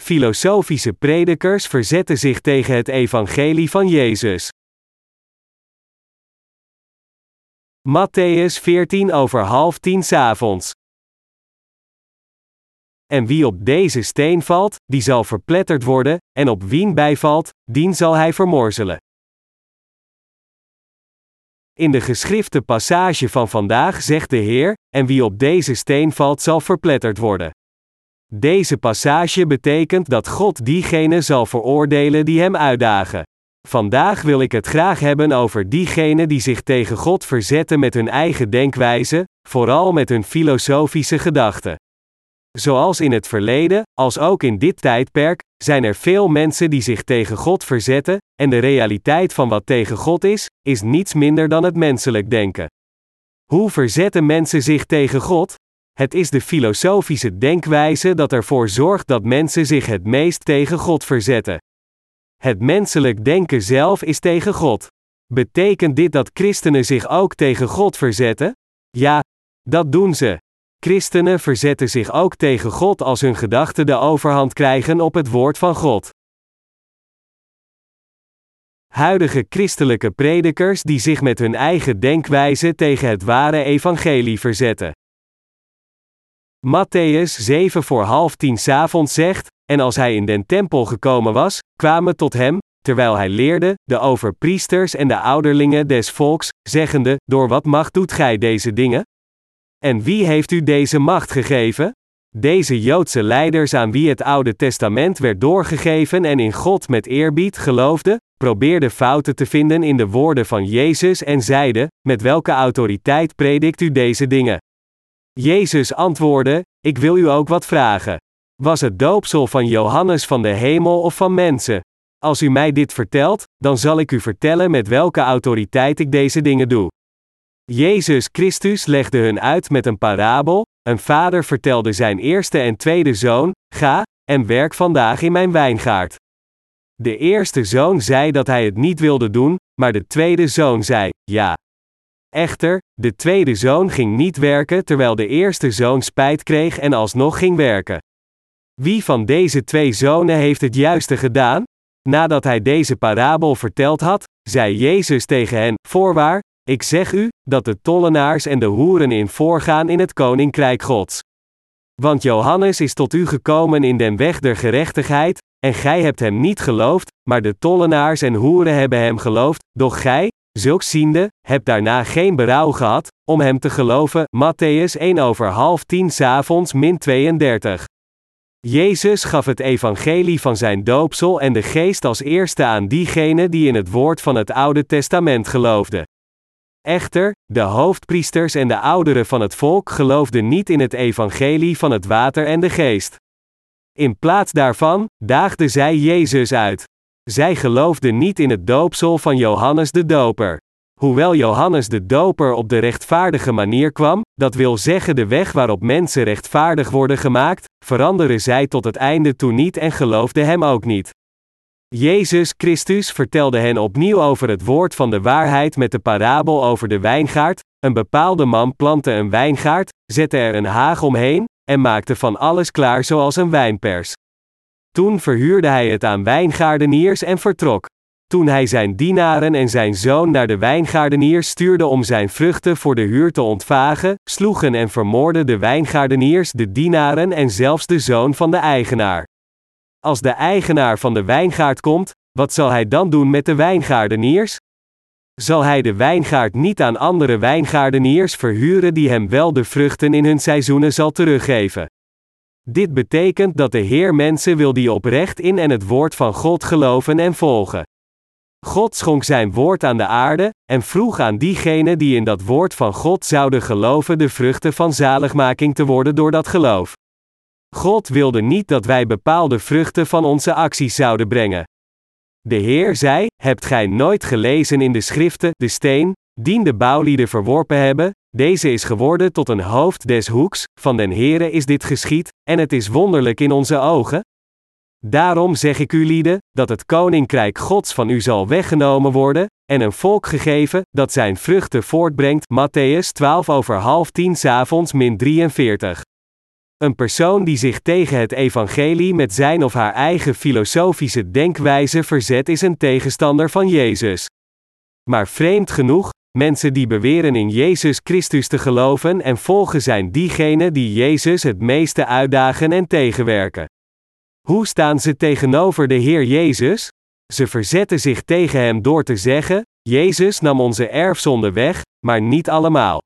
filosofische predikers verzetten zich tegen het evangelie van Jezus. Matthäus 14 over half tien avonds. En wie op deze steen valt, die zal verpletterd worden, en op wien bijvalt, dien zal hij vermorzelen. In de geschrifte passage van vandaag zegt de Heer: En wie op deze steen valt, zal verpletterd worden. Deze passage betekent dat God diegenen zal veroordelen die hem uitdagen. Vandaag wil ik het graag hebben over diegenen die zich tegen God verzetten met hun eigen denkwijze, vooral met hun filosofische gedachten. Zoals in het verleden, als ook in dit tijdperk, zijn er veel mensen die zich tegen God verzetten, en de realiteit van wat tegen God is, is niets minder dan het menselijk denken. Hoe verzetten mensen zich tegen God? Het is de filosofische denkwijze dat ervoor zorgt dat mensen zich het meest tegen God verzetten. Het menselijk denken zelf is tegen God. Betekent dit dat christenen zich ook tegen God verzetten? Ja, dat doen ze. Christenen verzetten zich ook tegen God als hun gedachten de overhand krijgen op het woord van God. Huidige christelijke predikers die zich met hun eigen denkwijze tegen het ware evangelie verzetten. Matthäus 7 voor half tien s'avonds zegt, en als hij in den tempel gekomen was, kwamen tot hem, terwijl hij leerde, de overpriesters en de ouderlingen des volks, zeggende, door wat macht doet gij deze dingen? En wie heeft u deze macht gegeven? Deze Joodse leiders aan wie het Oude Testament werd doorgegeven en in God met eerbied geloofden, probeerden fouten te vinden in de woorden van Jezus en zeiden: Met welke autoriteit predikt u deze dingen? Jezus antwoordde: Ik wil u ook wat vragen. Was het doopsel van Johannes van de hemel of van mensen? Als u mij dit vertelt, dan zal ik u vertellen met welke autoriteit ik deze dingen doe. Jezus Christus legde hun uit met een parabel. Een vader vertelde zijn eerste en tweede zoon: Ga en werk vandaag in mijn wijngaard. De eerste zoon zei dat hij het niet wilde doen, maar de tweede zoon zei: Ja. Echter, de tweede zoon ging niet werken terwijl de eerste zoon spijt kreeg en alsnog ging werken. Wie van deze twee zonen heeft het juiste gedaan? Nadat hij deze parabel verteld had, zei Jezus tegen hen: Voorwaar, ik zeg u, dat de tollenaars en de hoeren in voorgaan in het koninkrijk Gods. Want Johannes is tot u gekomen in den weg der gerechtigheid, en gij hebt hem niet geloofd, maar de tollenaars en hoeren hebben hem geloofd, doch gij, zulks ziende, hebt daarna geen berouw gehad, om hem te geloven. Matthäus 1 over half tien s'avonds min 32. Jezus gaf het evangelie van zijn doopsel en de geest als eerste aan diegenen die in het woord van het Oude Testament geloofden. Echter, de hoofdpriesters en de ouderen van het volk geloofden niet in het evangelie van het water en de geest. In plaats daarvan daagden zij Jezus uit. Zij geloofden niet in het doopsel van Johannes de Doper. Hoewel Johannes de Doper op de rechtvaardige manier kwam, dat wil zeggen de weg waarop mensen rechtvaardig worden gemaakt, veranderen zij tot het einde toe niet en geloofden hem ook niet. Jezus Christus vertelde hen opnieuw over het woord van de waarheid met de parabel over de wijngaard. Een bepaalde man plantte een wijngaard, zette er een haag omheen en maakte van alles klaar zoals een wijnpers. Toen verhuurde hij het aan wijngaardeniers en vertrok. Toen hij zijn dienaren en zijn zoon naar de wijngaardeniers stuurde om zijn vruchten voor de huur te ontvagen, sloegen en vermoorden de wijngaardeniers de dienaren en zelfs de zoon van de eigenaar. Als de eigenaar van de wijngaard komt, wat zal hij dan doen met de wijngaardeniers? Zal hij de wijngaard niet aan andere wijngaardeniers verhuren die hem wel de vruchten in hun seizoenen zal teruggeven? Dit betekent dat de Heer mensen wil die oprecht in en het woord van God geloven en volgen. God schonk zijn woord aan de aarde, en vroeg aan diegenen die in dat woord van God zouden geloven de vruchten van zaligmaking te worden door dat geloof. God wilde niet dat wij bepaalde vruchten van onze acties zouden brengen. De Heer zei: Hebt gij nooit gelezen in de schriften, de steen, dien de bouwlieden verworpen hebben, deze is geworden tot een hoofd des hoeks, van den Heere is dit geschied, en het is wonderlijk in onze ogen? Daarom zeg ik u lieden, dat het koninkrijk Gods van u zal weggenomen worden, en een volk gegeven, dat zijn vruchten voortbrengt. Matthäus 12 over half tien s'avonds min 43. Een persoon die zich tegen het evangelie met zijn of haar eigen filosofische denkwijze verzet is een tegenstander van Jezus. Maar vreemd genoeg, mensen die beweren in Jezus Christus te geloven en volgen zijn diegenen die Jezus het meeste uitdagen en tegenwerken. Hoe staan ze tegenover de Heer Jezus? Ze verzetten zich tegen Hem door te zeggen: Jezus nam onze erfzonde weg, maar niet allemaal.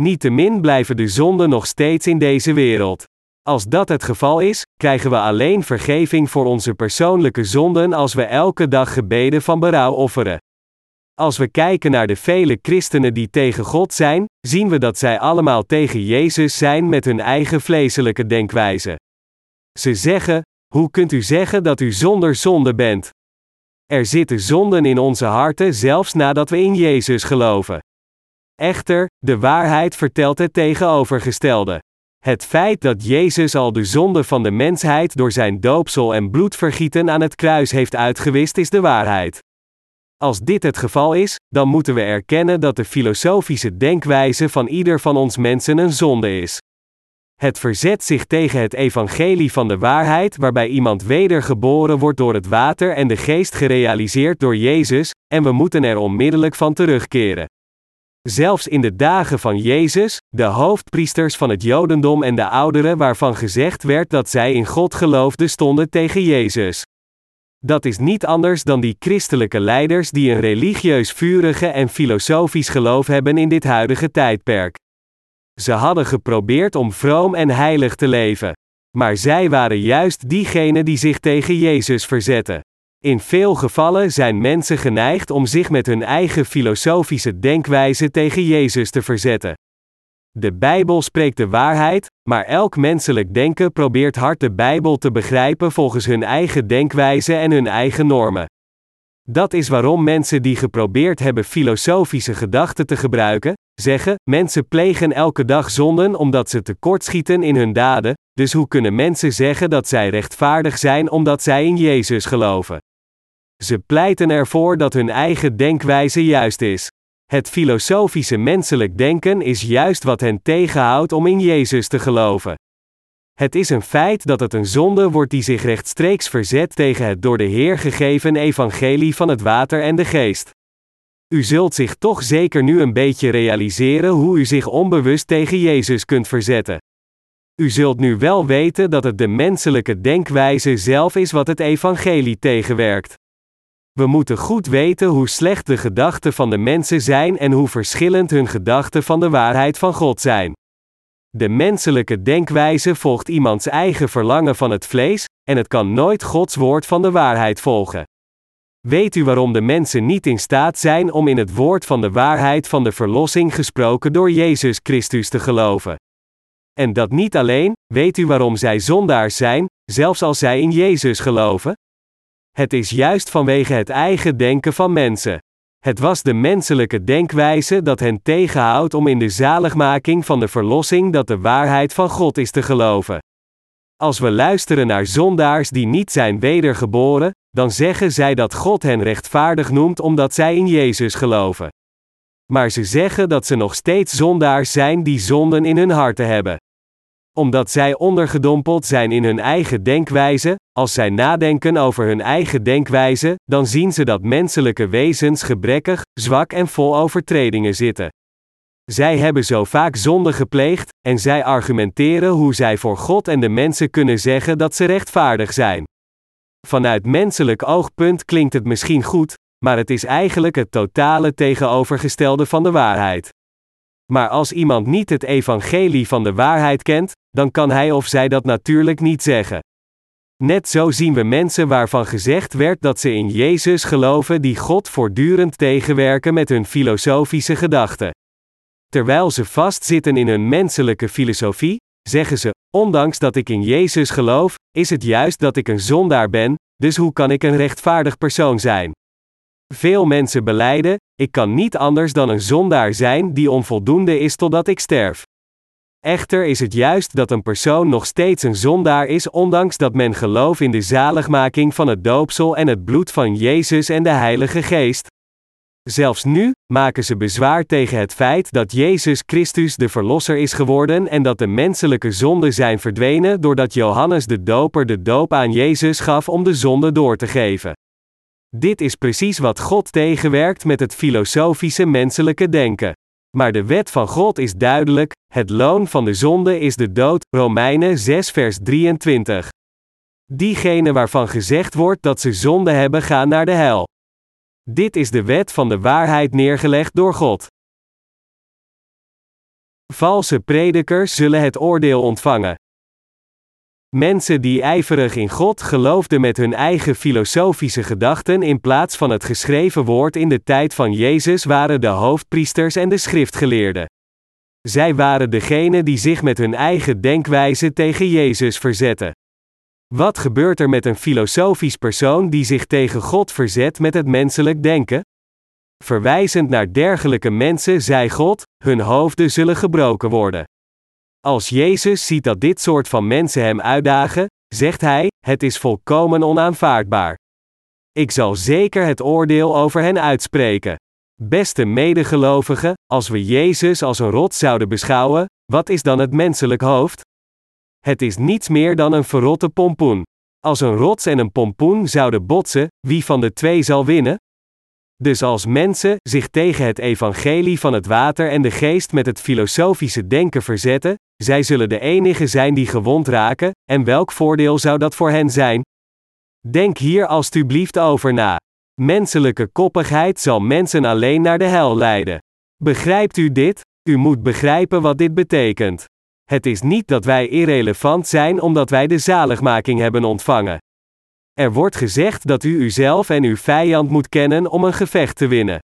Niettemin blijven de zonden nog steeds in deze wereld. Als dat het geval is, krijgen we alleen vergeving voor onze persoonlijke zonden als we elke dag gebeden van berouw offeren. Als we kijken naar de vele christenen die tegen God zijn, zien we dat zij allemaal tegen Jezus zijn met hun eigen vleeselijke denkwijze. Ze zeggen: Hoe kunt u zeggen dat u zonder zonde bent? Er zitten zonden in onze harten zelfs nadat we in Jezus geloven. Echter, de waarheid vertelt het tegenovergestelde. Het feit dat Jezus al de zonde van de mensheid door zijn doopsel en bloedvergieten aan het kruis heeft uitgewist is de waarheid. Als dit het geval is, dan moeten we erkennen dat de filosofische denkwijze van ieder van ons mensen een zonde is. Het verzet zich tegen het evangelie van de waarheid waarbij iemand wedergeboren wordt door het water en de geest gerealiseerd door Jezus, en we moeten er onmiddellijk van terugkeren. Zelfs in de dagen van Jezus, de hoofdpriesters van het Jodendom en de ouderen waarvan gezegd werd dat zij in God geloofden stonden tegen Jezus. Dat is niet anders dan die christelijke leiders die een religieus vurige en filosofisch geloof hebben in dit huidige tijdperk. Ze hadden geprobeerd om vroom en heilig te leven. Maar zij waren juist diegenen die zich tegen Jezus verzetten. In veel gevallen zijn mensen geneigd om zich met hun eigen filosofische denkwijze tegen Jezus te verzetten. De Bijbel spreekt de waarheid, maar elk menselijk denken probeert hard de Bijbel te begrijpen volgens hun eigen denkwijze en hun eigen normen. Dat is waarom mensen die geprobeerd hebben filosofische gedachten te gebruiken, zeggen: mensen plegen elke dag zonden omdat ze tekortschieten in hun daden, dus hoe kunnen mensen zeggen dat zij rechtvaardig zijn omdat zij in Jezus geloven? Ze pleiten ervoor dat hun eigen denkwijze juist is. Het filosofische menselijk denken is juist wat hen tegenhoudt om in Jezus te geloven. Het is een feit dat het een zonde wordt die zich rechtstreeks verzet tegen het door de Heer gegeven evangelie van het water en de geest. U zult zich toch zeker nu een beetje realiseren hoe u zich onbewust tegen Jezus kunt verzetten. U zult nu wel weten dat het de menselijke denkwijze zelf is wat het evangelie tegenwerkt. We moeten goed weten hoe slecht de gedachten van de mensen zijn en hoe verschillend hun gedachten van de waarheid van God zijn. De menselijke denkwijze volgt iemands eigen verlangen van het vlees, en het kan nooit Gods woord van de waarheid volgen. Weet u waarom de mensen niet in staat zijn om in het woord van de waarheid van de verlossing gesproken door Jezus Christus te geloven? En dat niet alleen, weet u waarom zij zondaars zijn, zelfs als zij in Jezus geloven? Het is juist vanwege het eigen denken van mensen. Het was de menselijke denkwijze dat hen tegenhoudt om in de zaligmaking van de verlossing dat de waarheid van God is te geloven. Als we luisteren naar zondaars die niet zijn wedergeboren, dan zeggen zij dat God hen rechtvaardig noemt omdat zij in Jezus geloven. Maar ze zeggen dat ze nog steeds zondaars zijn die zonden in hun harten hebben omdat zij ondergedompeld zijn in hun eigen denkwijze, als zij nadenken over hun eigen denkwijze, dan zien ze dat menselijke wezens gebrekkig, zwak en vol overtredingen zitten. Zij hebben zo vaak zonde gepleegd, en zij argumenteren hoe zij voor God en de mensen kunnen zeggen dat ze rechtvaardig zijn. Vanuit menselijk oogpunt klinkt het misschien goed, maar het is eigenlijk het totale tegenovergestelde van de waarheid. Maar als iemand niet het evangelie van de waarheid kent, dan kan hij of zij dat natuurlijk niet zeggen. Net zo zien we mensen waarvan gezegd werd dat ze in Jezus geloven die God voortdurend tegenwerken met hun filosofische gedachten. Terwijl ze vastzitten in hun menselijke filosofie, zeggen ze: Ondanks dat ik in Jezus geloof, is het juist dat ik een zondaar ben, dus hoe kan ik een rechtvaardig persoon zijn? Veel mensen beleiden: Ik kan niet anders dan een zondaar zijn die onvoldoende is totdat ik sterf. Echter is het juist dat een persoon nog steeds een zondaar is, ondanks dat men gelooft in de zaligmaking van het doopsel en het bloed van Jezus en de Heilige Geest. Zelfs nu maken ze bezwaar tegen het feit dat Jezus Christus de Verlosser is geworden en dat de menselijke zonden zijn verdwenen doordat Johannes de Doper de doop aan Jezus gaf om de zonde door te geven. Dit is precies wat God tegenwerkt met het filosofische menselijke denken. Maar de wet van God is duidelijk: het loon van de zonde is de dood. Romeinen 6, vers 23. Diegenen waarvan gezegd wordt dat ze zonde hebben, gaan naar de hel. Dit is de wet van de waarheid neergelegd door God. Valse predikers zullen het oordeel ontvangen. Mensen die ijverig in God geloofden met hun eigen filosofische gedachten in plaats van het geschreven woord in de tijd van Jezus waren de hoofdpriesters en de schriftgeleerden. Zij waren degenen die zich met hun eigen denkwijze tegen Jezus verzetten. Wat gebeurt er met een filosofisch persoon die zich tegen God verzet met het menselijk denken? Verwijzend naar dergelijke mensen zei God: hun hoofden zullen gebroken worden. Als Jezus ziet dat dit soort van mensen hem uitdagen, zegt hij: het is volkomen onaanvaardbaar. Ik zal zeker het oordeel over hen uitspreken. Beste medegelovigen, als we Jezus als een rot zouden beschouwen, wat is dan het menselijk hoofd? Het is niets meer dan een verrotte pompoen. Als een rots en een pompoen zouden botsen, wie van de twee zal winnen? Dus als mensen zich tegen het evangelie van het water en de geest met het filosofische denken verzetten, zij zullen de enige zijn die gewond raken, en welk voordeel zou dat voor hen zijn? Denk hier alstublieft over na. Menselijke koppigheid zal mensen alleen naar de hel leiden. Begrijpt u dit? U moet begrijpen wat dit betekent. Het is niet dat wij irrelevant zijn omdat wij de zaligmaking hebben ontvangen. Er wordt gezegd dat u uzelf en uw vijand moet kennen om een gevecht te winnen.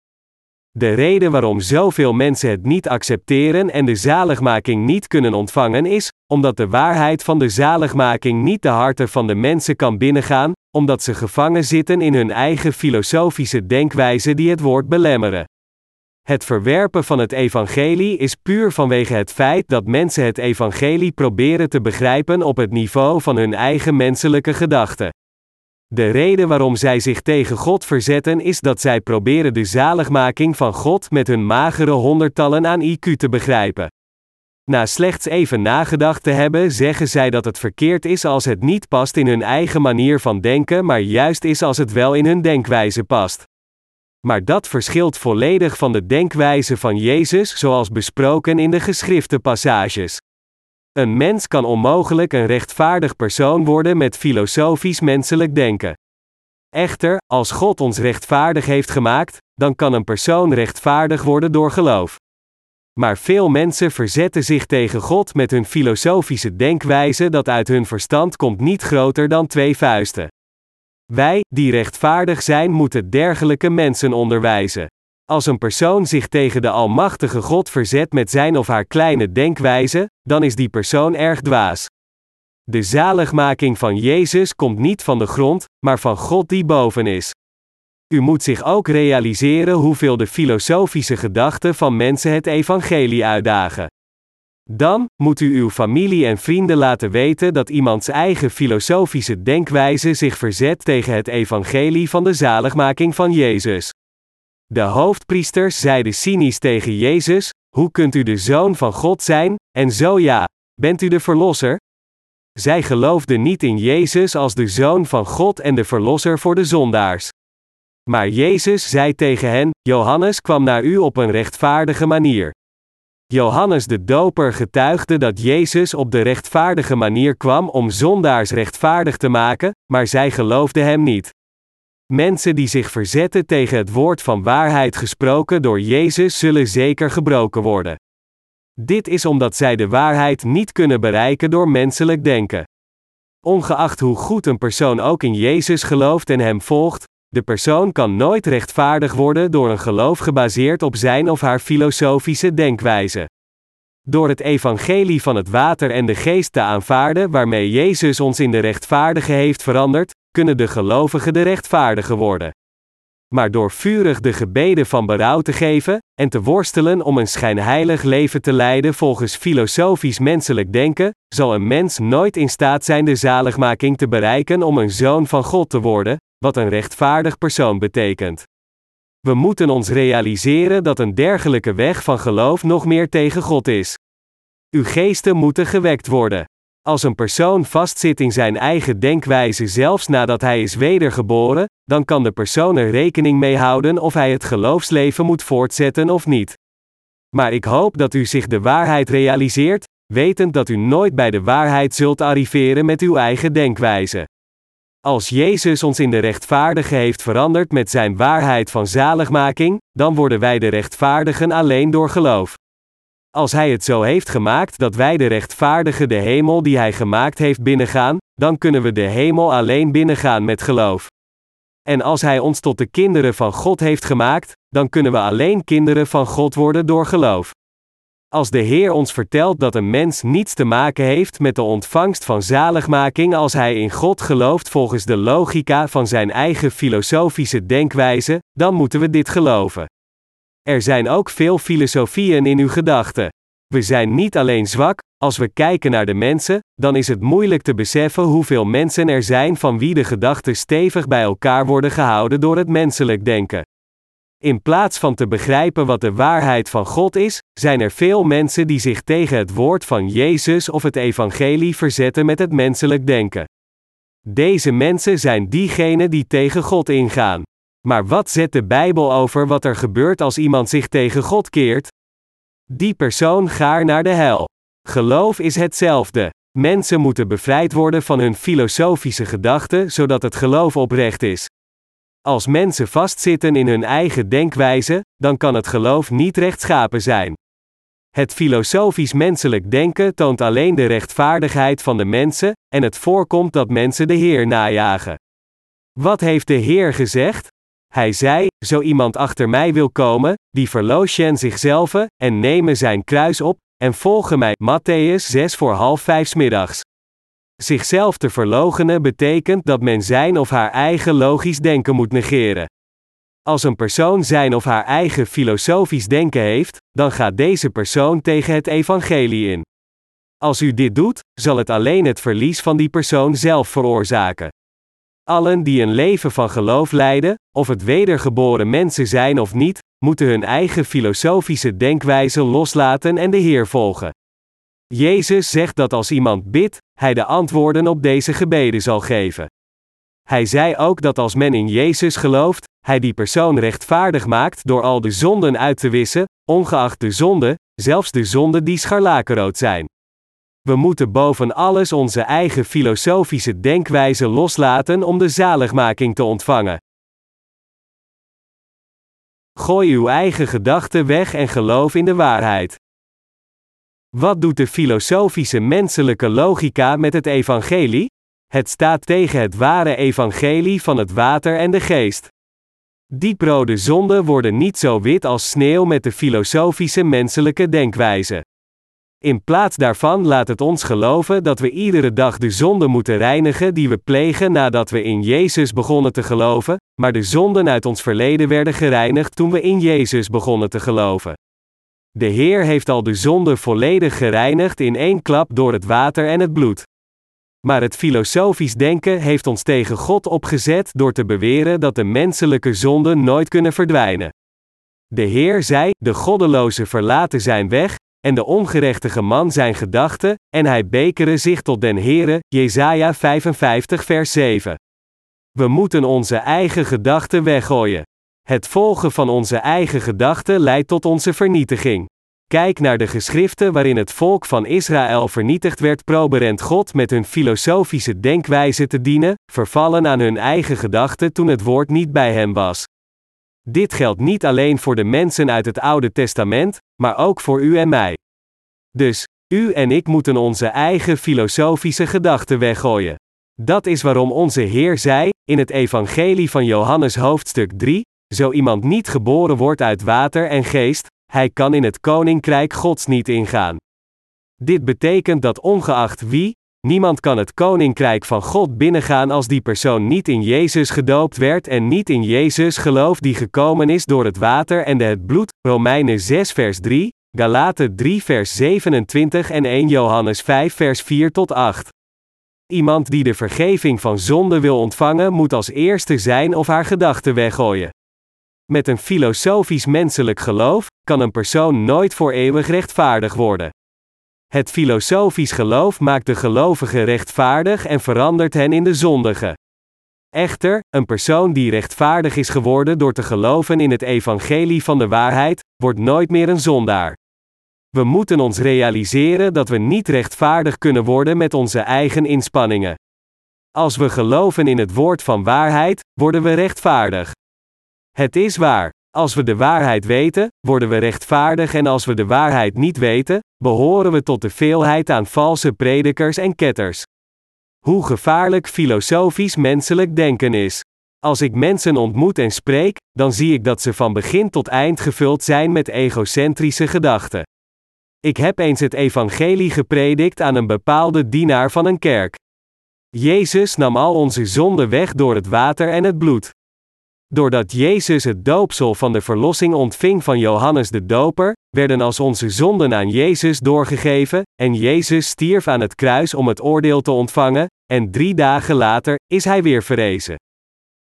De reden waarom zoveel mensen het niet accepteren en de zaligmaking niet kunnen ontvangen is, omdat de waarheid van de zaligmaking niet de harten van de mensen kan binnengaan, omdat ze gevangen zitten in hun eigen filosofische denkwijze die het woord belemmeren. Het verwerpen van het evangelie is puur vanwege het feit dat mensen het evangelie proberen te begrijpen op het niveau van hun eigen menselijke gedachten. De reden waarom zij zich tegen God verzetten is dat zij proberen de zaligmaking van God met hun magere honderdtallen aan IQ te begrijpen. Na slechts even nagedacht te hebben, zeggen zij dat het verkeerd is als het niet past in hun eigen manier van denken, maar juist is als het wel in hun denkwijze past. Maar dat verschilt volledig van de denkwijze van Jezus, zoals besproken in de geschrifte passages. Een mens kan onmogelijk een rechtvaardig persoon worden met filosofisch menselijk denken. Echter, als God ons rechtvaardig heeft gemaakt, dan kan een persoon rechtvaardig worden door geloof. Maar veel mensen verzetten zich tegen God met hun filosofische denkwijze dat uit hun verstand komt niet groter dan twee vuisten. Wij, die rechtvaardig zijn, moeten dergelijke mensen onderwijzen. Als een persoon zich tegen de Almachtige God verzet met zijn of haar kleine denkwijze, dan is die persoon erg dwaas. De zaligmaking van Jezus komt niet van de grond, maar van God die boven is. U moet zich ook realiseren hoeveel de filosofische gedachten van mensen het evangelie uitdagen. Dan moet u uw familie en vrienden laten weten dat iemands eigen filosofische denkwijze zich verzet tegen het evangelie van de zaligmaking van Jezus. De hoofdpriesters zeiden cynisch tegen Jezus: Hoe kunt u de zoon van God zijn? En zo ja, bent u de verlosser? Zij geloofden niet in Jezus als de zoon van God en de verlosser voor de zondaars. Maar Jezus zei tegen hen: Johannes kwam naar u op een rechtvaardige manier. Johannes de Doper getuigde dat Jezus op de rechtvaardige manier kwam om zondaars rechtvaardig te maken, maar zij geloofden hem niet. Mensen die zich verzetten tegen het woord van waarheid gesproken door Jezus zullen zeker gebroken worden. Dit is omdat zij de waarheid niet kunnen bereiken door menselijk denken. Ongeacht hoe goed een persoon ook in Jezus gelooft en hem volgt, de persoon kan nooit rechtvaardig worden door een geloof gebaseerd op zijn of haar filosofische denkwijze. Door het evangelie van het water en de geest te aanvaarden waarmee Jezus ons in de rechtvaardige heeft veranderd, kunnen de gelovigen de rechtvaardigen worden. Maar door vurig de gebeden van berouw te geven, en te worstelen om een schijnheilig leven te leiden volgens filosofisch menselijk denken, zal een mens nooit in staat zijn de zaligmaking te bereiken om een zoon van God te worden, wat een rechtvaardig persoon betekent. We moeten ons realiseren dat een dergelijke weg van geloof nog meer tegen God is. Uw geesten moeten gewekt worden. Als een persoon vastzit in zijn eigen denkwijze zelfs nadat hij is wedergeboren, dan kan de persoon er rekening mee houden of hij het geloofsleven moet voortzetten of niet. Maar ik hoop dat u zich de waarheid realiseert, wetend dat u nooit bij de waarheid zult arriveren met uw eigen denkwijze. Als Jezus ons in de rechtvaardige heeft veranderd met zijn waarheid van zaligmaking, dan worden wij de rechtvaardigen alleen door geloof. Als Hij het zo heeft gemaakt dat wij de rechtvaardige de hemel die Hij gemaakt heeft binnengaan, dan kunnen we de hemel alleen binnengaan met geloof. En als Hij ons tot de kinderen van God heeft gemaakt, dan kunnen we alleen kinderen van God worden door geloof. Als de Heer ons vertelt dat een mens niets te maken heeft met de ontvangst van zaligmaking als hij in God gelooft volgens de logica van zijn eigen filosofische denkwijze, dan moeten we dit geloven. Er zijn ook veel filosofieën in uw gedachten. We zijn niet alleen zwak, als we kijken naar de mensen, dan is het moeilijk te beseffen hoeveel mensen er zijn van wie de gedachten stevig bij elkaar worden gehouden door het menselijk denken. In plaats van te begrijpen wat de waarheid van God is, zijn er veel mensen die zich tegen het woord van Jezus of het evangelie verzetten met het menselijk denken. Deze mensen zijn diegenen die tegen God ingaan. Maar wat zet de Bijbel over wat er gebeurt als iemand zich tegen God keert? Die persoon gaat naar de hel. Geloof is hetzelfde. Mensen moeten bevrijd worden van hun filosofische gedachten zodat het geloof oprecht is. Als mensen vastzitten in hun eigen denkwijze, dan kan het geloof niet rechtschapen zijn. Het filosofisch menselijk denken toont alleen de rechtvaardigheid van de mensen, en het voorkomt dat mensen de Heer najagen. Wat heeft de Heer gezegd? Hij zei: Zo iemand achter mij wil komen, die verloochen zichzelf, en nemen zijn kruis op, en volgen mij. Matthäus 6 voor half vijf middags. Zichzelf te verloochenen betekent dat men zijn of haar eigen logisch denken moet negeren. Als een persoon zijn of haar eigen filosofisch denken heeft, dan gaat deze persoon tegen het evangelie in. Als u dit doet, zal het alleen het verlies van die persoon zelf veroorzaken. Allen die een leven van geloof leiden, of het wedergeboren mensen zijn of niet, moeten hun eigen filosofische denkwijze loslaten en de Heer volgen. Jezus zegt dat als iemand bidt, hij de antwoorden op deze gebeden zal geven. Hij zei ook dat als men in Jezus gelooft, hij die persoon rechtvaardig maakt door al de zonden uit te wissen, ongeacht de zonde, zelfs de zonden die scharlakenrood zijn. We moeten boven alles onze eigen filosofische denkwijze loslaten om de zaligmaking te ontvangen. Gooi uw eigen gedachten weg en geloof in de waarheid. Wat doet de filosofische menselijke logica met het evangelie? Het staat tegen het ware evangelie van het water en de geest. Dieprode zonden worden niet zo wit als sneeuw met de filosofische menselijke denkwijze. In plaats daarvan laat het ons geloven dat we iedere dag de zonden moeten reinigen die we plegen nadat we in Jezus begonnen te geloven, maar de zonden uit ons verleden werden gereinigd toen we in Jezus begonnen te geloven. De Heer heeft al de zonde volledig gereinigd in één klap door het water en het bloed. Maar het filosofisch denken heeft ons tegen God opgezet door te beweren dat de menselijke zonden nooit kunnen verdwijnen. De Heer zei: De goddeloze verlaten zijn weg, en de ongerechtige man zijn gedachten, en hij bekeren zich tot den Heere, Jesaja 55 vers 7. We moeten onze eigen gedachten weggooien. Het volgen van onze eigen gedachten leidt tot onze vernietiging. Kijk naar de geschriften waarin het volk van Israël vernietigd werd, proberend God met hun filosofische denkwijze te dienen, vervallen aan hun eigen gedachten toen het woord niet bij hem was. Dit geldt niet alleen voor de mensen uit het Oude Testament, maar ook voor u en mij. Dus, u en ik moeten onze eigen filosofische gedachten weggooien. Dat is waarom onze Heer zei, in het Evangelie van Johannes hoofdstuk 3, zo iemand niet geboren wordt uit water en geest, hij kan in het koninkrijk Gods niet ingaan. Dit betekent dat ongeacht wie, niemand kan het koninkrijk van God binnengaan als die persoon niet in Jezus gedoopt werd en niet in Jezus gelooft die gekomen is door het water en het bloed. Romeinen 6 vers 3, Galaten 3 vers 27 en 1 Johannes 5 vers 4 tot 8. Iemand die de vergeving van zonde wil ontvangen moet als eerste zijn of haar gedachten weggooien. Met een filosofisch menselijk geloof kan een persoon nooit voor eeuwig rechtvaardig worden. Het filosofisch geloof maakt de gelovige rechtvaardig en verandert hen in de zondige. Echter, een persoon die rechtvaardig is geworden door te geloven in het evangelie van de waarheid, wordt nooit meer een zondaar. We moeten ons realiseren dat we niet rechtvaardig kunnen worden met onze eigen inspanningen. Als we geloven in het woord van waarheid, worden we rechtvaardig. Het is waar. Als we de waarheid weten, worden we rechtvaardig en als we de waarheid niet weten, behoren we tot de veelheid aan valse predikers en ketters. Hoe gevaarlijk filosofisch menselijk denken is. Als ik mensen ontmoet en spreek, dan zie ik dat ze van begin tot eind gevuld zijn met egocentrische gedachten. Ik heb eens het evangelie gepredikt aan een bepaalde dienaar van een kerk. Jezus nam al onze zonden weg door het water en het bloed. Doordat Jezus het doopsel van de verlossing ontving van Johannes de Doper, werden als onze zonden aan Jezus doorgegeven, en Jezus stierf aan het kruis om het oordeel te ontvangen, en drie dagen later is hij weer verrezen.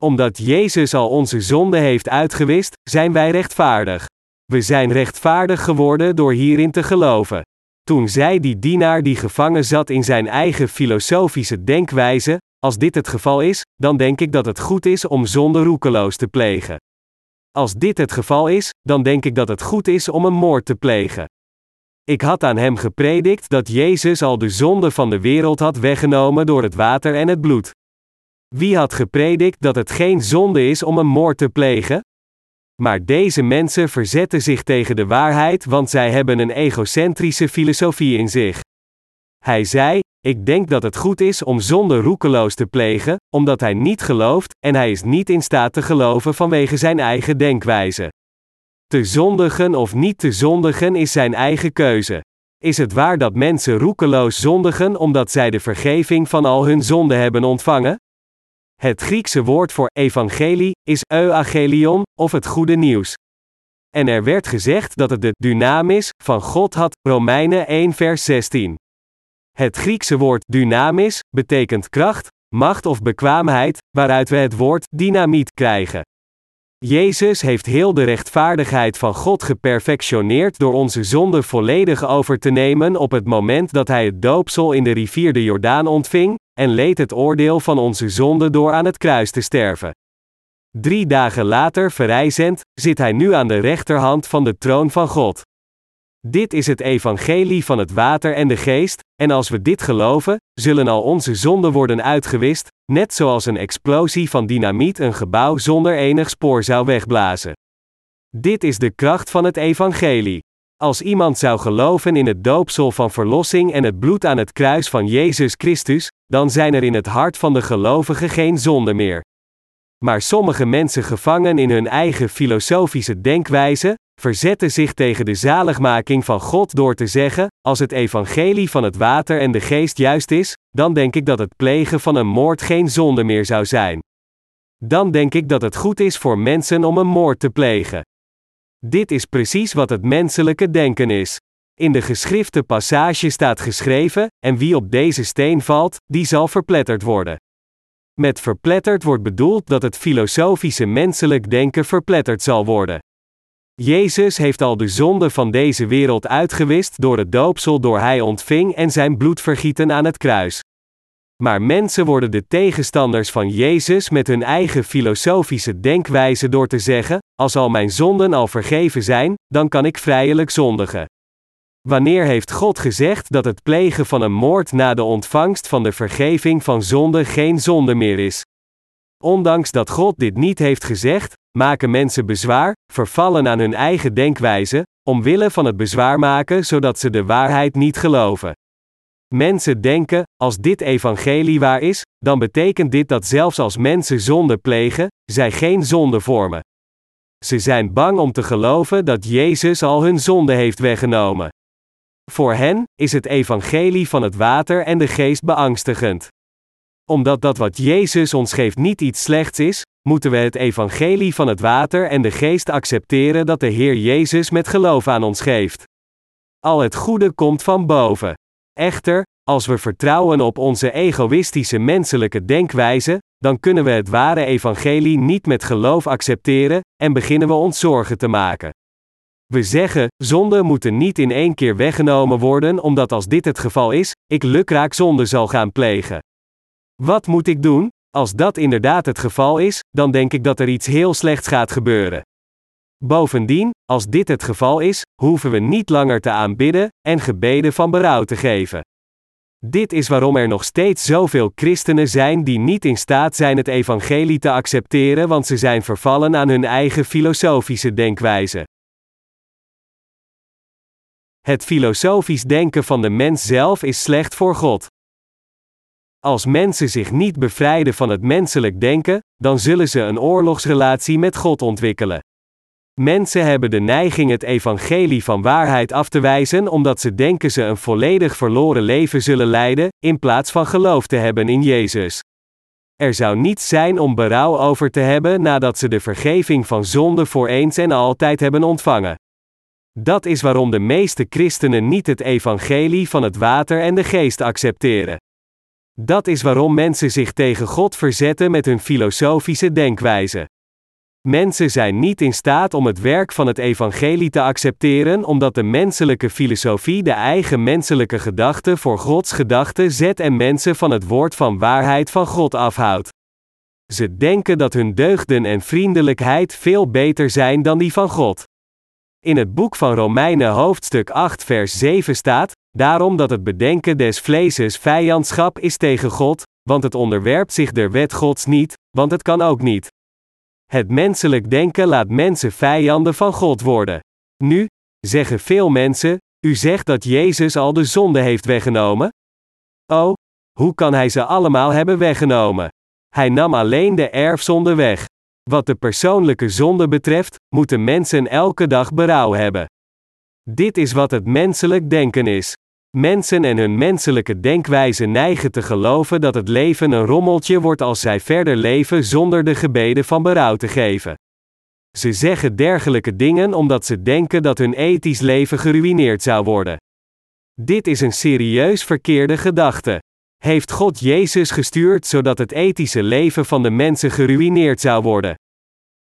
Omdat Jezus al onze zonden heeft uitgewist, zijn wij rechtvaardig. We zijn rechtvaardig geworden door hierin te geloven. Toen zei die dienaar die gevangen zat in zijn eigen filosofische denkwijze, als dit het geval is, dan denk ik dat het goed is om zonde roekeloos te plegen. Als dit het geval is, dan denk ik dat het goed is om een moord te plegen. Ik had aan hem gepredikt dat Jezus al de zonde van de wereld had weggenomen door het water en het bloed. Wie had gepredikt dat het geen zonde is om een moord te plegen? Maar deze mensen verzetten zich tegen de waarheid, want zij hebben een egocentrische filosofie in zich. Hij zei: Ik denk dat het goed is om zonde roekeloos te plegen, omdat hij niet gelooft, en hij is niet in staat te geloven vanwege zijn eigen denkwijze. Te zondigen of niet te zondigen is zijn eigen keuze. Is het waar dat mensen roekeloos zondigen omdat zij de vergeving van al hun zonden hebben ontvangen? Het Griekse woord voor evangelie is euangelion, of het goede nieuws. En er werd gezegd dat het de dynamis van God had, Romeinen 1 vers 16. Het Griekse woord dynamis betekent kracht, macht of bekwaamheid, waaruit we het woord dynamiet krijgen. Jezus heeft heel de rechtvaardigheid van God geperfectioneerd door onze zonde volledig over te nemen op het moment dat hij het doopsel in de rivier de Jordaan ontving, en leed het oordeel van onze zonde door aan het kruis te sterven. Drie dagen later verrijzend, zit hij nu aan de rechterhand van de troon van God. Dit is het evangelie van het water en de geest, en als we dit geloven, zullen al onze zonden worden uitgewist, net zoals een explosie van dynamiet een gebouw zonder enig spoor zou wegblazen. Dit is de kracht van het evangelie. Als iemand zou geloven in het doopsel van verlossing en het bloed aan het kruis van Jezus Christus, dan zijn er in het hart van de gelovige geen zonde meer. Maar sommige mensen gevangen in hun eigen filosofische denkwijze, verzetten zich tegen de zaligmaking van God door te zeggen: Als het evangelie van het water en de geest juist is, dan denk ik dat het plegen van een moord geen zonde meer zou zijn. Dan denk ik dat het goed is voor mensen om een moord te plegen. Dit is precies wat het menselijke denken is. In de geschrifte passage staat geschreven: En wie op deze steen valt, die zal verpletterd worden. Met verpletterd wordt bedoeld dat het filosofische menselijk denken verpletterd zal worden. Jezus heeft al de zonde van deze wereld uitgewist door het doopsel door hij ontving en zijn bloed vergieten aan het kruis. Maar mensen worden de tegenstanders van Jezus met hun eigen filosofische denkwijze door te zeggen: Als al mijn zonden al vergeven zijn, dan kan ik vrijelijk zondigen. Wanneer heeft God gezegd dat het plegen van een moord na de ontvangst van de vergeving van zonde geen zonde meer is? Ondanks dat God dit niet heeft gezegd, maken mensen bezwaar, vervallen aan hun eigen denkwijze, omwille van het bezwaar maken zodat ze de waarheid niet geloven. Mensen denken, als dit evangelie waar is, dan betekent dit dat zelfs als mensen zonde plegen, zij geen zonde vormen. Ze zijn bang om te geloven dat Jezus al hun zonde heeft weggenomen. Voor hen is het evangelie van het water en de geest beangstigend. Omdat dat wat Jezus ons geeft niet iets slechts is, moeten we het evangelie van het water en de geest accepteren dat de Heer Jezus met geloof aan ons geeft. Al het goede komt van boven. Echter, als we vertrouwen op onze egoïstische menselijke denkwijze, dan kunnen we het ware evangelie niet met geloof accepteren en beginnen we ons zorgen te maken. We zeggen, zonden moeten niet in één keer weggenomen worden, omdat als dit het geval is, ik lukraak zonde zal gaan plegen. Wat moet ik doen? Als dat inderdaad het geval is, dan denk ik dat er iets heel slechts gaat gebeuren. Bovendien, als dit het geval is, hoeven we niet langer te aanbidden en gebeden van berouw te geven. Dit is waarom er nog steeds zoveel christenen zijn die niet in staat zijn het evangelie te accepteren, want ze zijn vervallen aan hun eigen filosofische denkwijze. Het filosofisch denken van de mens zelf is slecht voor God. Als mensen zich niet bevrijden van het menselijk denken, dan zullen ze een oorlogsrelatie met God ontwikkelen. Mensen hebben de neiging het evangelie van waarheid af te wijzen omdat ze denken ze een volledig verloren leven zullen leiden, in plaats van geloof te hebben in Jezus. Er zou niets zijn om berouw over te hebben nadat ze de vergeving van zonde voor eens en altijd hebben ontvangen. Dat is waarom de meeste christenen niet het evangelie van het water en de geest accepteren. Dat is waarom mensen zich tegen God verzetten met hun filosofische denkwijze. Mensen zijn niet in staat om het werk van het evangelie te accepteren omdat de menselijke filosofie de eigen menselijke gedachten voor Gods gedachten zet en mensen van het woord van waarheid van God afhoudt. Ze denken dat hun deugden en vriendelijkheid veel beter zijn dan die van God. In het boek van Romeinen hoofdstuk 8 vers 7 staat, daarom dat het bedenken des vleeses vijandschap is tegen God, want het onderwerpt zich der wet Gods niet, want het kan ook niet. Het menselijk denken laat mensen vijanden van God worden. Nu, zeggen veel mensen, u zegt dat Jezus al de zonde heeft weggenomen? Oh, hoe kan hij ze allemaal hebben weggenomen? Hij nam alleen de erfzonde weg. Wat de persoonlijke zonde betreft, moeten mensen elke dag berouw hebben. Dit is wat het menselijk denken is. Mensen en hun menselijke denkwijze neigen te geloven dat het leven een rommeltje wordt als zij verder leven zonder de gebeden van berouw te geven. Ze zeggen dergelijke dingen omdat ze denken dat hun ethisch leven geruïneerd zou worden. Dit is een serieus verkeerde gedachte. Heeft God Jezus gestuurd zodat het ethische leven van de mensen geruïneerd zou worden?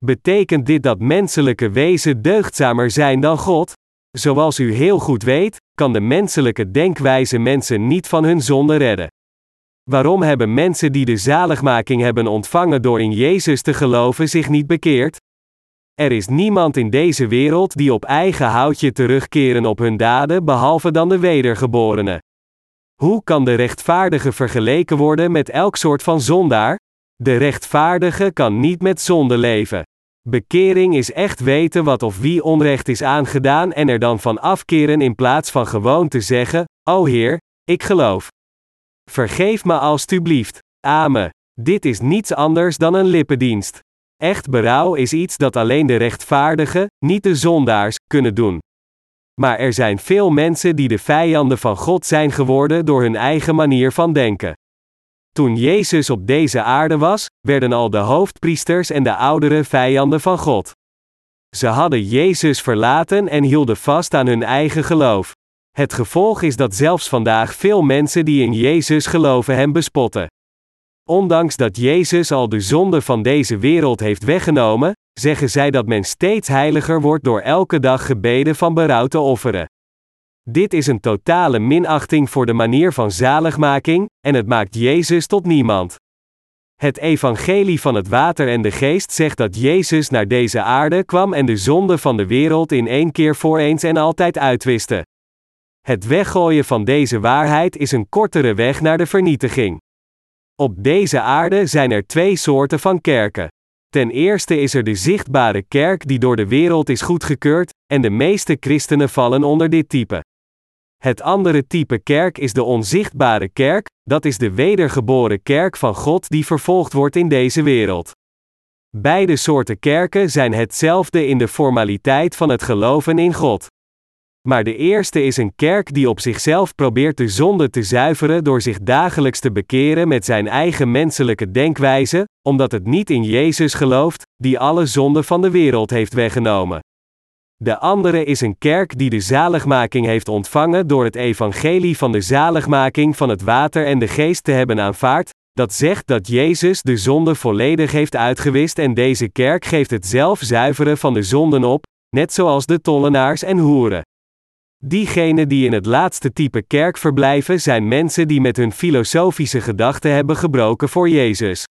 Betekent dit dat menselijke wezen deugdzamer zijn dan God? Zoals u heel goed weet, kan de menselijke denkwijze mensen niet van hun zonde redden. Waarom hebben mensen die de zaligmaking hebben ontvangen door in Jezus te geloven zich niet bekeerd? Er is niemand in deze wereld die op eigen houtje terugkeren op hun daden behalve dan de wedergeborene. Hoe kan de rechtvaardige vergeleken worden met elk soort van zondaar? De rechtvaardige kan niet met zonde leven. Bekering is echt weten wat of wie onrecht is aangedaan en er dan van afkeren in plaats van gewoon te zeggen: O Heer, ik geloof. Vergeef me alstublieft. Amen. Dit is niets anders dan een lippendienst. Echt berouw is iets dat alleen de rechtvaardigen, niet de zondaars, kunnen doen. Maar er zijn veel mensen die de vijanden van God zijn geworden door hun eigen manier van denken. Toen Jezus op deze aarde was, werden al de hoofdpriesters en de ouderen vijanden van God. Ze hadden Jezus verlaten en hielden vast aan hun eigen geloof. Het gevolg is dat zelfs vandaag veel mensen die in Jezus geloven hem bespotten. Ondanks dat Jezus al de zonde van deze wereld heeft weggenomen, zeggen zij dat men steeds heiliger wordt door elke dag gebeden van berouw te offeren. Dit is een totale minachting voor de manier van zaligmaking, en het maakt Jezus tot niemand. Het evangelie van het water en de geest zegt dat Jezus naar deze aarde kwam en de zonde van de wereld in één keer voor eens en altijd uitwiste. Het weggooien van deze waarheid is een kortere weg naar de vernietiging. Op deze aarde zijn er twee soorten van kerken. Ten eerste is er de zichtbare kerk die door de wereld is goedgekeurd, en de meeste christenen vallen onder dit type. Het andere type kerk is de onzichtbare kerk, dat is de wedergeboren kerk van God die vervolgd wordt in deze wereld. Beide soorten kerken zijn hetzelfde in de formaliteit van het geloven in God. Maar de eerste is een kerk die op zichzelf probeert de zonde te zuiveren door zich dagelijks te bekeren met zijn eigen menselijke denkwijze, omdat het niet in Jezus gelooft, die alle zonde van de wereld heeft weggenomen. De andere is een kerk die de zaligmaking heeft ontvangen door het evangelie van de zaligmaking van het water en de geest te hebben aanvaard, dat zegt dat Jezus de zonde volledig heeft uitgewist en deze kerk geeft het zelf zuiveren van de zonden op, net zoals de tollenaars en hoeren. Diegenen die in het laatste type kerk verblijven zijn mensen die met hun filosofische gedachten hebben gebroken voor Jezus.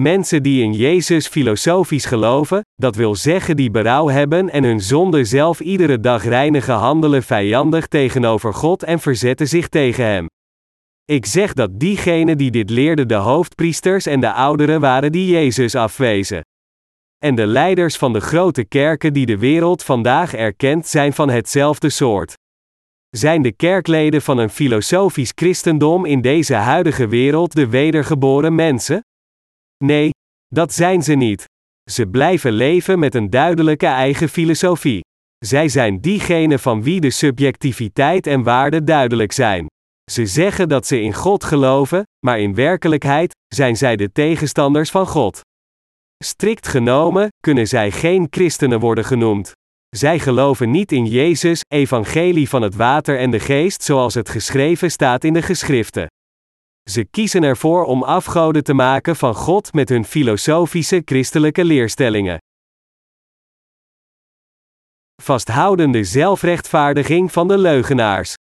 Mensen die in Jezus filosofisch geloven, dat wil zeggen die berouw hebben en hun zonde zelf iedere dag reinigen handelen vijandig tegenover God en verzetten zich tegen Hem. Ik zeg dat diegenen die dit leerden de hoofdpriesters en de ouderen waren die Jezus afwezen. En de leiders van de grote kerken die de wereld vandaag erkent zijn van hetzelfde soort. Zijn de kerkleden van een filosofisch christendom in deze huidige wereld de wedergeboren mensen? Nee, dat zijn ze niet. Ze blijven leven met een duidelijke eigen filosofie. Zij zijn diegenen van wie de subjectiviteit en waarde duidelijk zijn. Ze zeggen dat ze in God geloven, maar in werkelijkheid zijn zij de tegenstanders van God. Strikt genomen kunnen zij geen christenen worden genoemd. Zij geloven niet in Jezus, evangelie van het water en de geest zoals het geschreven staat in de geschriften. Ze kiezen ervoor om afgoden te maken van God met hun filosofische christelijke leerstellingen. Vasthoudende zelfrechtvaardiging van de leugenaars.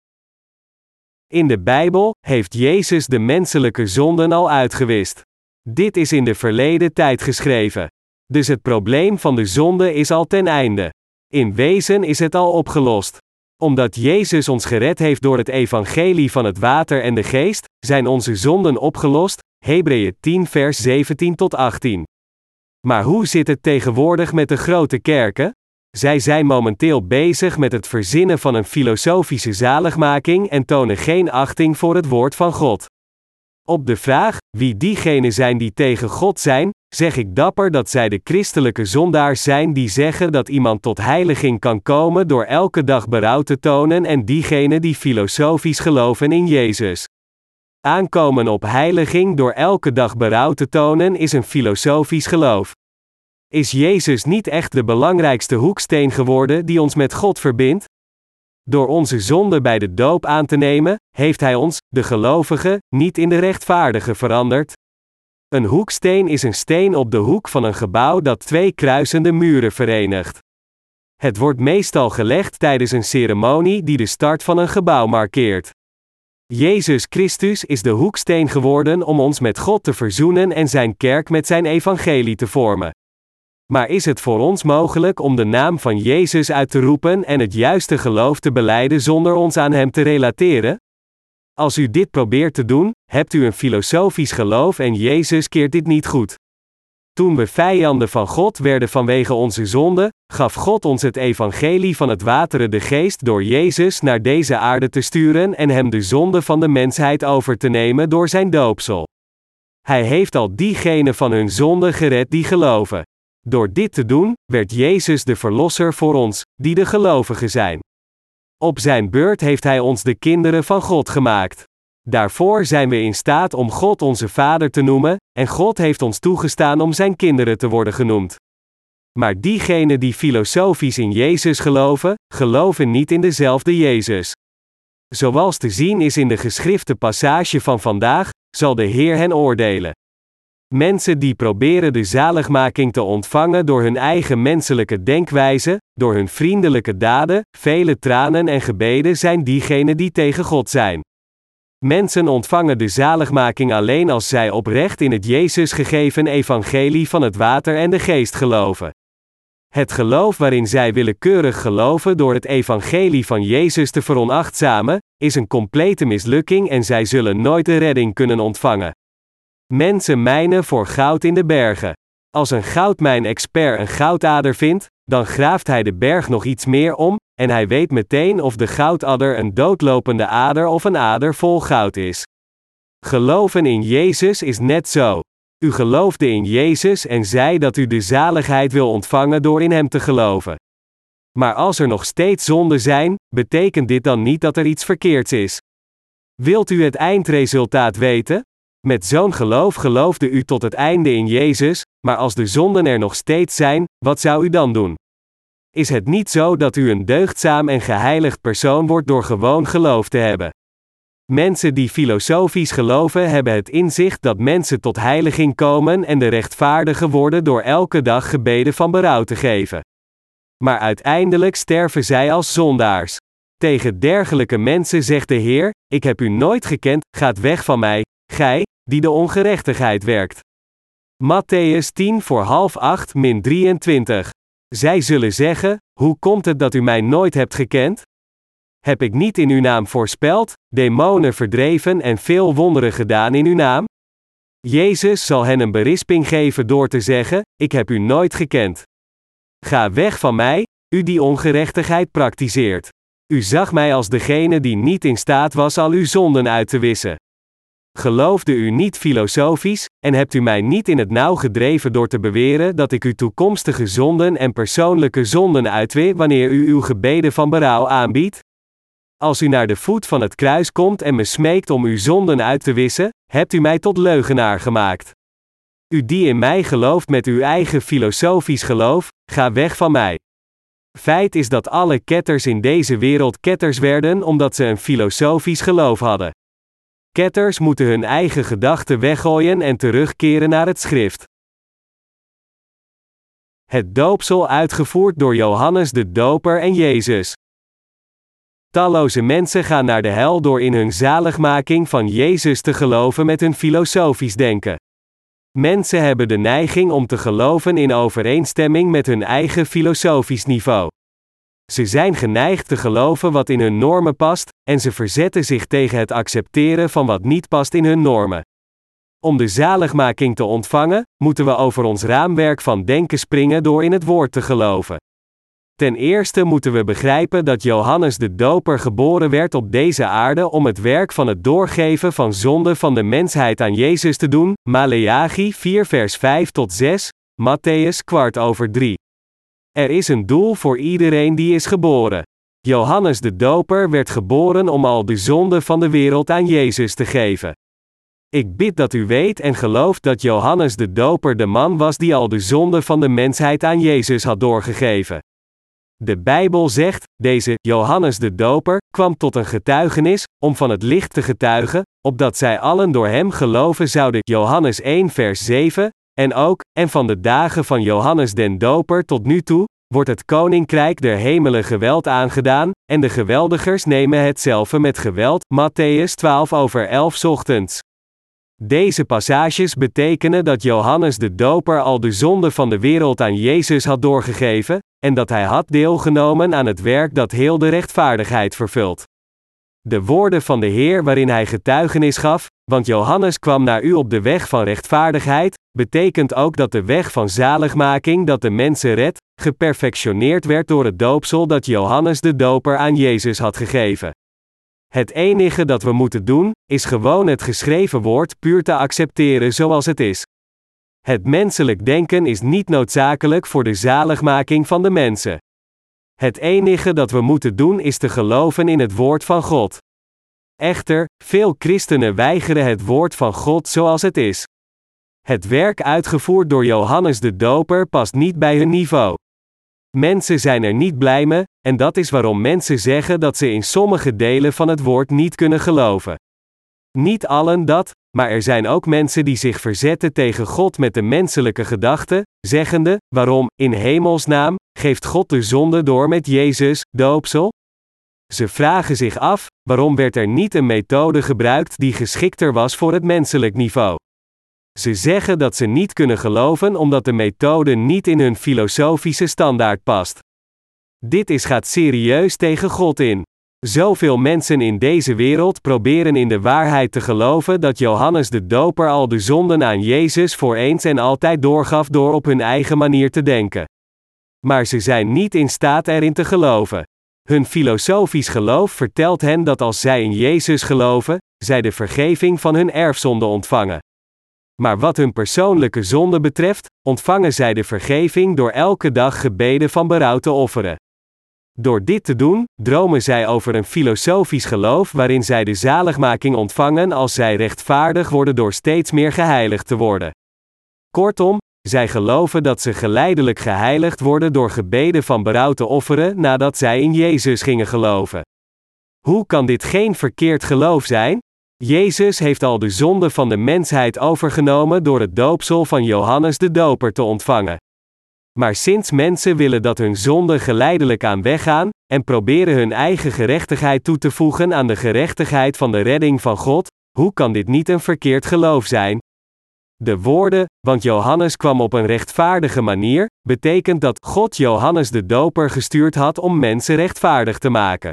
In de Bijbel heeft Jezus de menselijke zonden al uitgewist. Dit is in de verleden tijd geschreven. Dus het probleem van de zonde is al ten einde. In wezen is het al opgelost. Omdat Jezus ons gered heeft door het evangelie van het water en de geest, zijn onze zonden opgelost. Hebreeën 10 vers 17 tot 18. Maar hoe zit het tegenwoordig met de grote kerken? Zij zijn momenteel bezig met het verzinnen van een filosofische zaligmaking en tonen geen achting voor het woord van God. Op de vraag, wie diegenen zijn die tegen God zijn, zeg ik dapper dat zij de christelijke zondaars zijn die zeggen dat iemand tot heiliging kan komen door elke dag berouw te tonen en diegenen die filosofisch geloven in Jezus. Aankomen op heiliging door elke dag berouw te tonen is een filosofisch geloof. Is Jezus niet echt de belangrijkste hoeksteen geworden die ons met God verbindt? Door onze zonde bij de doop aan te nemen, heeft Hij ons, de gelovigen, niet in de rechtvaardige veranderd. Een hoeksteen is een steen op de hoek van een gebouw dat twee kruisende muren verenigt. Het wordt meestal gelegd tijdens een ceremonie die de start van een gebouw markeert. Jezus Christus is de hoeksteen geworden om ons met God te verzoenen en zijn kerk met zijn evangelie te vormen. Maar is het voor ons mogelijk om de naam van Jezus uit te roepen en het juiste geloof te beleiden zonder ons aan Hem te relateren? Als u dit probeert te doen, hebt u een filosofisch geloof en Jezus keert dit niet goed. Toen we vijanden van God werden vanwege onze zonde, gaf God ons het evangelie van het wateren de geest door Jezus naar deze aarde te sturen en hem de zonde van de mensheid over te nemen door zijn doopsel. Hij heeft al diegenen van hun zonde gered die geloven. Door dit te doen, werd Jezus de Verlosser voor ons, die de gelovigen zijn. Op zijn beurt heeft Hij ons de kinderen van God gemaakt. Daarvoor zijn we in staat om God onze Vader te noemen, en God heeft ons toegestaan om Zijn kinderen te worden genoemd. Maar diegenen die filosofisch in Jezus geloven, geloven niet in dezelfde Jezus. Zoals te zien is in de geschrifte passage van vandaag, zal de Heer hen oordelen. Mensen die proberen de zaligmaking te ontvangen door hun eigen menselijke denkwijze, door hun vriendelijke daden, vele tranen en gebeden zijn diegenen die tegen God zijn. Mensen ontvangen de zaligmaking alleen als zij oprecht in het Jezus gegeven evangelie van het water en de geest geloven. Het geloof waarin zij willekeurig geloven door het evangelie van Jezus te veronachtzamen, is een complete mislukking en zij zullen nooit de redding kunnen ontvangen. Mensen mijnen voor goud in de bergen. Als een goudmijn-expert een goudader vindt, dan graaft hij de berg nog iets meer om, en hij weet meteen of de goudadder een doodlopende ader of een ader vol goud is. Geloven in Jezus is net zo. U geloofde in Jezus en zei dat u de zaligheid wil ontvangen door in Hem te geloven. Maar als er nog steeds zonden zijn, betekent dit dan niet dat er iets verkeerds is. Wilt u het eindresultaat weten? Met zo'n geloof geloofde u tot het einde in Jezus, maar als de zonden er nog steeds zijn, wat zou u dan doen? Is het niet zo dat u een deugdzaam en geheiligd persoon wordt door gewoon geloof te hebben? Mensen die filosofisch geloven hebben het inzicht dat mensen tot heiliging komen en de rechtvaardigen worden door elke dag gebeden van berouw te geven. Maar uiteindelijk sterven zij als zondaars. Tegen dergelijke mensen zegt de Heer: Ik heb u nooit gekend, gaat weg van mij, gij, die de ongerechtigheid werkt. Matthäus 10 voor half 8 min 23. Zij zullen zeggen: Hoe komt het dat u mij nooit hebt gekend? Heb ik niet in uw naam voorspeld, demonen verdreven en veel wonderen gedaan in uw naam? Jezus zal hen een berisping geven door te zeggen: Ik heb u nooit gekend. Ga weg van mij, u die ongerechtigheid praktiseert. U zag mij als degene die niet in staat was al uw zonden uit te wissen. Geloofde u niet filosofisch, en hebt u mij niet in het nauw gedreven door te beweren dat ik uw toekomstige zonden en persoonlijke zonden uitwee wanneer u uw gebeden van berouw aanbiedt? Als u naar de voet van het kruis komt en me smeekt om uw zonden uit te wissen, hebt u mij tot leugenaar gemaakt. U die in mij gelooft met uw eigen filosofisch geloof, ga weg van mij. Feit is dat alle ketters in deze wereld ketters werden omdat ze een filosofisch geloof hadden. Ketters moeten hun eigen gedachten weggooien en terugkeren naar het schrift. Het doopsel uitgevoerd door Johannes de Doper en Jezus. Talloze mensen gaan naar de hel door in hun zaligmaking van Jezus te geloven met hun filosofisch denken. Mensen hebben de neiging om te geloven in overeenstemming met hun eigen filosofisch niveau. Ze zijn geneigd te geloven wat in hun normen past, en ze verzetten zich tegen het accepteren van wat niet past in hun normen. Om de zaligmaking te ontvangen, moeten we over ons raamwerk van denken springen door in het woord te geloven. Ten eerste moeten we begrijpen dat Johannes de Doper geboren werd op deze aarde om het werk van het doorgeven van zonde van de mensheid aan Jezus te doen, Maleachi 4 vers 5 tot 6, Matthäus kwart over 3. Er is een doel voor iedereen die is geboren. Johannes de Doper werd geboren om al de zonde van de wereld aan Jezus te geven. Ik bid dat u weet en gelooft dat Johannes de Doper de man was die al de zonde van de mensheid aan Jezus had doorgegeven. De Bijbel zegt: deze Johannes de Doper kwam tot een getuigenis, om van het licht te getuigen, opdat zij allen door hem geloven zouden. Johannes 1 vers 7, en ook, en van de dagen van Johannes den Doper tot nu toe, wordt het koninkrijk der hemelen geweld aangedaan, en de geweldigers nemen hetzelfde met geweld. Matthäus 12 over 11 ochtends. Deze passages betekenen dat Johannes de Doper al de zonde van de wereld aan Jezus had doorgegeven, en dat hij had deelgenomen aan het werk dat heel de rechtvaardigheid vervult. De woorden van de Heer waarin hij getuigenis gaf, want Johannes kwam naar u op de weg van rechtvaardigheid, betekent ook dat de weg van zaligmaking dat de mensen redt, geperfectioneerd werd door het doopsel dat Johannes de Doper aan Jezus had gegeven. Het enige dat we moeten doen, is gewoon het geschreven woord puur te accepteren zoals het is. Het menselijk denken is niet noodzakelijk voor de zaligmaking van de mensen. Het enige dat we moeten doen is te geloven in het woord van God. Echter, veel christenen weigeren het woord van God zoals het is. Het werk uitgevoerd door Johannes de Doper past niet bij hun niveau. Mensen zijn er niet blij mee, en dat is waarom mensen zeggen dat ze in sommige delen van het woord niet kunnen geloven. Niet allen dat, maar er zijn ook mensen die zich verzetten tegen God met de menselijke gedachte, zeggende: Waarom, in hemelsnaam, geeft God de zonde door met Jezus, doopsel? Ze vragen zich af: waarom werd er niet een methode gebruikt die geschikter was voor het menselijk niveau? Ze zeggen dat ze niet kunnen geloven omdat de methode niet in hun filosofische standaard past. Dit is gaat serieus tegen God in. Zoveel mensen in deze wereld proberen in de waarheid te geloven dat Johannes de Doper al de zonden aan Jezus voor eens en altijd doorgaf door op hun eigen manier te denken. Maar ze zijn niet in staat erin te geloven. Hun filosofisch geloof vertelt hen dat als zij in Jezus geloven, zij de vergeving van hun erfzonde ontvangen. Maar wat hun persoonlijke zonde betreft, ontvangen zij de vergeving door elke dag gebeden van berouw te offeren. Door dit te doen, dromen zij over een filosofisch geloof waarin zij de zaligmaking ontvangen als zij rechtvaardig worden door steeds meer geheiligd te worden. Kortom, zij geloven dat ze geleidelijk geheiligd worden door gebeden van berouw te offeren nadat zij in Jezus gingen geloven. Hoe kan dit geen verkeerd geloof zijn? Jezus heeft al de zonde van de mensheid overgenomen door het doopsel van Johannes de Doper te ontvangen. Maar sinds mensen willen dat hun zonden geleidelijk aan weggaan, en proberen hun eigen gerechtigheid toe te voegen aan de gerechtigheid van de redding van God, hoe kan dit niet een verkeerd geloof zijn? De woorden, want Johannes kwam op een rechtvaardige manier, betekent dat God Johannes de Doper gestuurd had om mensen rechtvaardig te maken.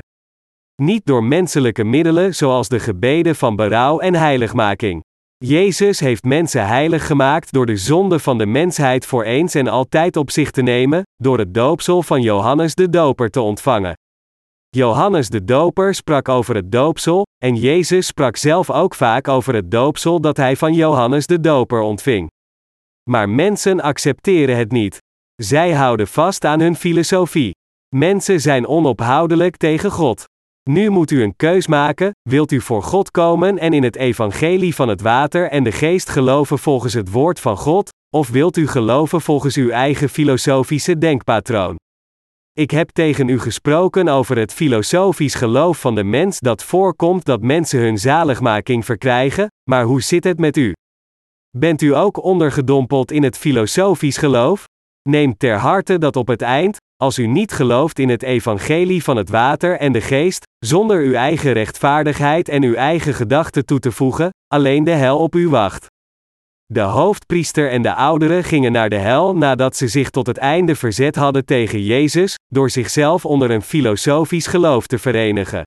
Niet door menselijke middelen zoals de gebeden van berouw en heiligmaking. Jezus heeft mensen heilig gemaakt door de zonde van de mensheid voor eens en altijd op zich te nemen, door het doopsel van Johannes de Doper te ontvangen. Johannes de Doper sprak over het doopsel, en Jezus sprak zelf ook vaak over het doopsel dat hij van Johannes de Doper ontving. Maar mensen accepteren het niet. Zij houden vast aan hun filosofie. Mensen zijn onophoudelijk tegen God. Nu moet u een keus maken: wilt u voor God komen en in het evangelie van het water en de geest geloven volgens het woord van God, of wilt u geloven volgens uw eigen filosofische denkpatroon? Ik heb tegen u gesproken over het filosofisch geloof van de mens dat voorkomt dat mensen hun zaligmaking verkrijgen, maar hoe zit het met u? Bent u ook ondergedompeld in het filosofisch geloof? Neem ter harte dat op het eind, als u niet gelooft in het evangelie van het water en de geest, zonder uw eigen rechtvaardigheid en uw eigen gedachten toe te voegen, alleen de hel op u wacht. De hoofdpriester en de ouderen gingen naar de hel nadat ze zich tot het einde verzet hadden tegen Jezus, door zichzelf onder een filosofisch geloof te verenigen.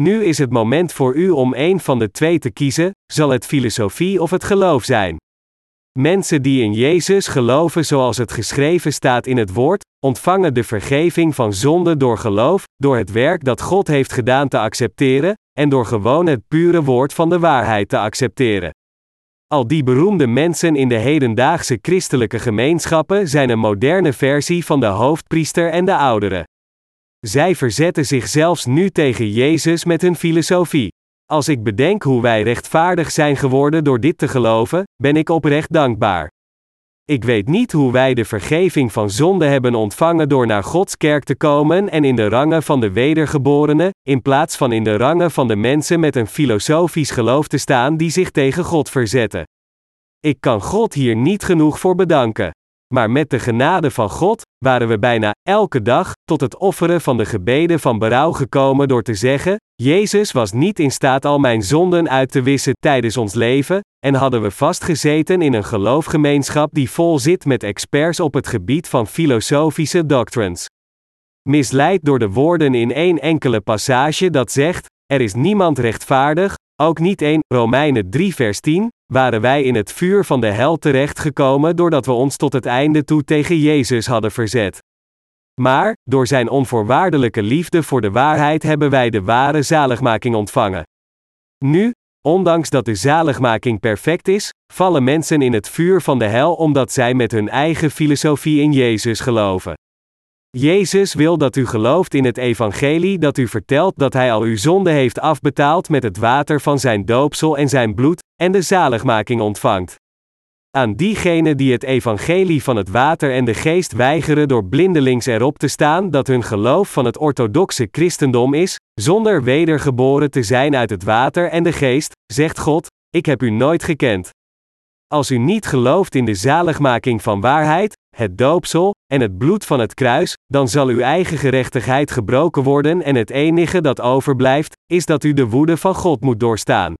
Nu is het moment voor u om een van de twee te kiezen: zal het filosofie of het geloof zijn? Mensen die in Jezus geloven zoals het geschreven staat in het woord, ontvangen de vergeving van zonde door geloof, door het werk dat God heeft gedaan te accepteren, en door gewoon het pure woord van de waarheid te accepteren. Al die beroemde mensen in de hedendaagse christelijke gemeenschappen zijn een moderne versie van de hoofdpriester en de ouderen. Zij verzetten zich zelfs nu tegen Jezus met hun filosofie. Als ik bedenk hoe wij rechtvaardig zijn geworden door dit te geloven, ben ik oprecht dankbaar. Ik weet niet hoe wij de vergeving van zonde hebben ontvangen door naar Gods kerk te komen en in de rangen van de wedergeborenen, in plaats van in de rangen van de mensen met een filosofisch geloof te staan die zich tegen God verzetten. Ik kan God hier niet genoeg voor bedanken. Maar met de genade van God waren we bijna elke dag tot het offeren van de gebeden van berouw gekomen door te zeggen: Jezus was niet in staat al mijn zonden uit te wissen tijdens ons leven, en hadden we vastgezeten in een geloofgemeenschap die vol zit met experts op het gebied van filosofische doctrines. Misleid door de woorden in één enkele passage dat zegt: Er is niemand rechtvaardig, ook niet 1 Romeinen 3 vers 10, waren wij in het vuur van de hel terechtgekomen doordat we ons tot het einde toe tegen Jezus hadden verzet. Maar, door zijn onvoorwaardelijke liefde voor de waarheid hebben wij de ware zaligmaking ontvangen. Nu, ondanks dat de zaligmaking perfect is, vallen mensen in het vuur van de hel omdat zij met hun eigen filosofie in Jezus geloven. Jezus wil dat u gelooft in het evangelie dat u vertelt dat hij al uw zonde heeft afbetaald met het water van zijn doopsel en zijn bloed, en de zaligmaking ontvangt. Aan diegenen die het evangelie van het water en de geest weigeren door blindelings erop te staan dat hun geloof van het orthodoxe christendom is, zonder wedergeboren te zijn uit het water en de geest, zegt God: Ik heb u nooit gekend. Als u niet gelooft in de zaligmaking van waarheid, het doopsel en het bloed van het kruis, dan zal uw eigen gerechtigheid gebroken worden en het enige dat overblijft, is dat u de woede van God moet doorstaan.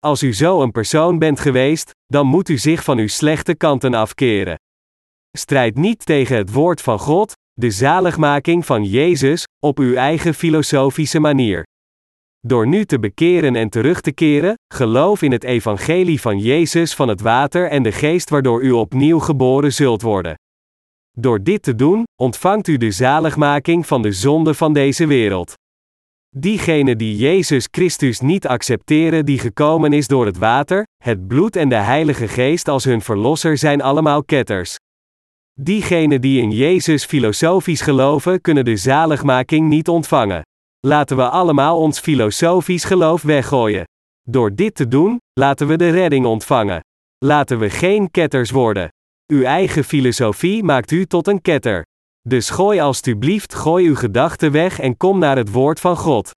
Als u zo een persoon bent geweest, dan moet u zich van uw slechte kanten afkeren. Strijd niet tegen het woord van God, de zaligmaking van Jezus, op uw eigen filosofische manier. Door nu te bekeren en terug te keren, geloof in het evangelie van Jezus van het water en de geest waardoor u opnieuw geboren zult worden. Door dit te doen, ontvangt u de zaligmaking van de zonde van deze wereld. Diegenen die Jezus Christus niet accepteren, die gekomen is door het water, het bloed en de Heilige Geest als hun verlosser, zijn allemaal ketters. Diegenen die in Jezus filosofisch geloven, kunnen de zaligmaking niet ontvangen. Laten we allemaal ons filosofisch geloof weggooien. Door dit te doen, laten we de redding ontvangen. Laten we geen ketters worden. Uw eigen filosofie maakt u tot een ketter. Dus gooi alstublieft gooi uw gedachten weg en kom naar het woord van God.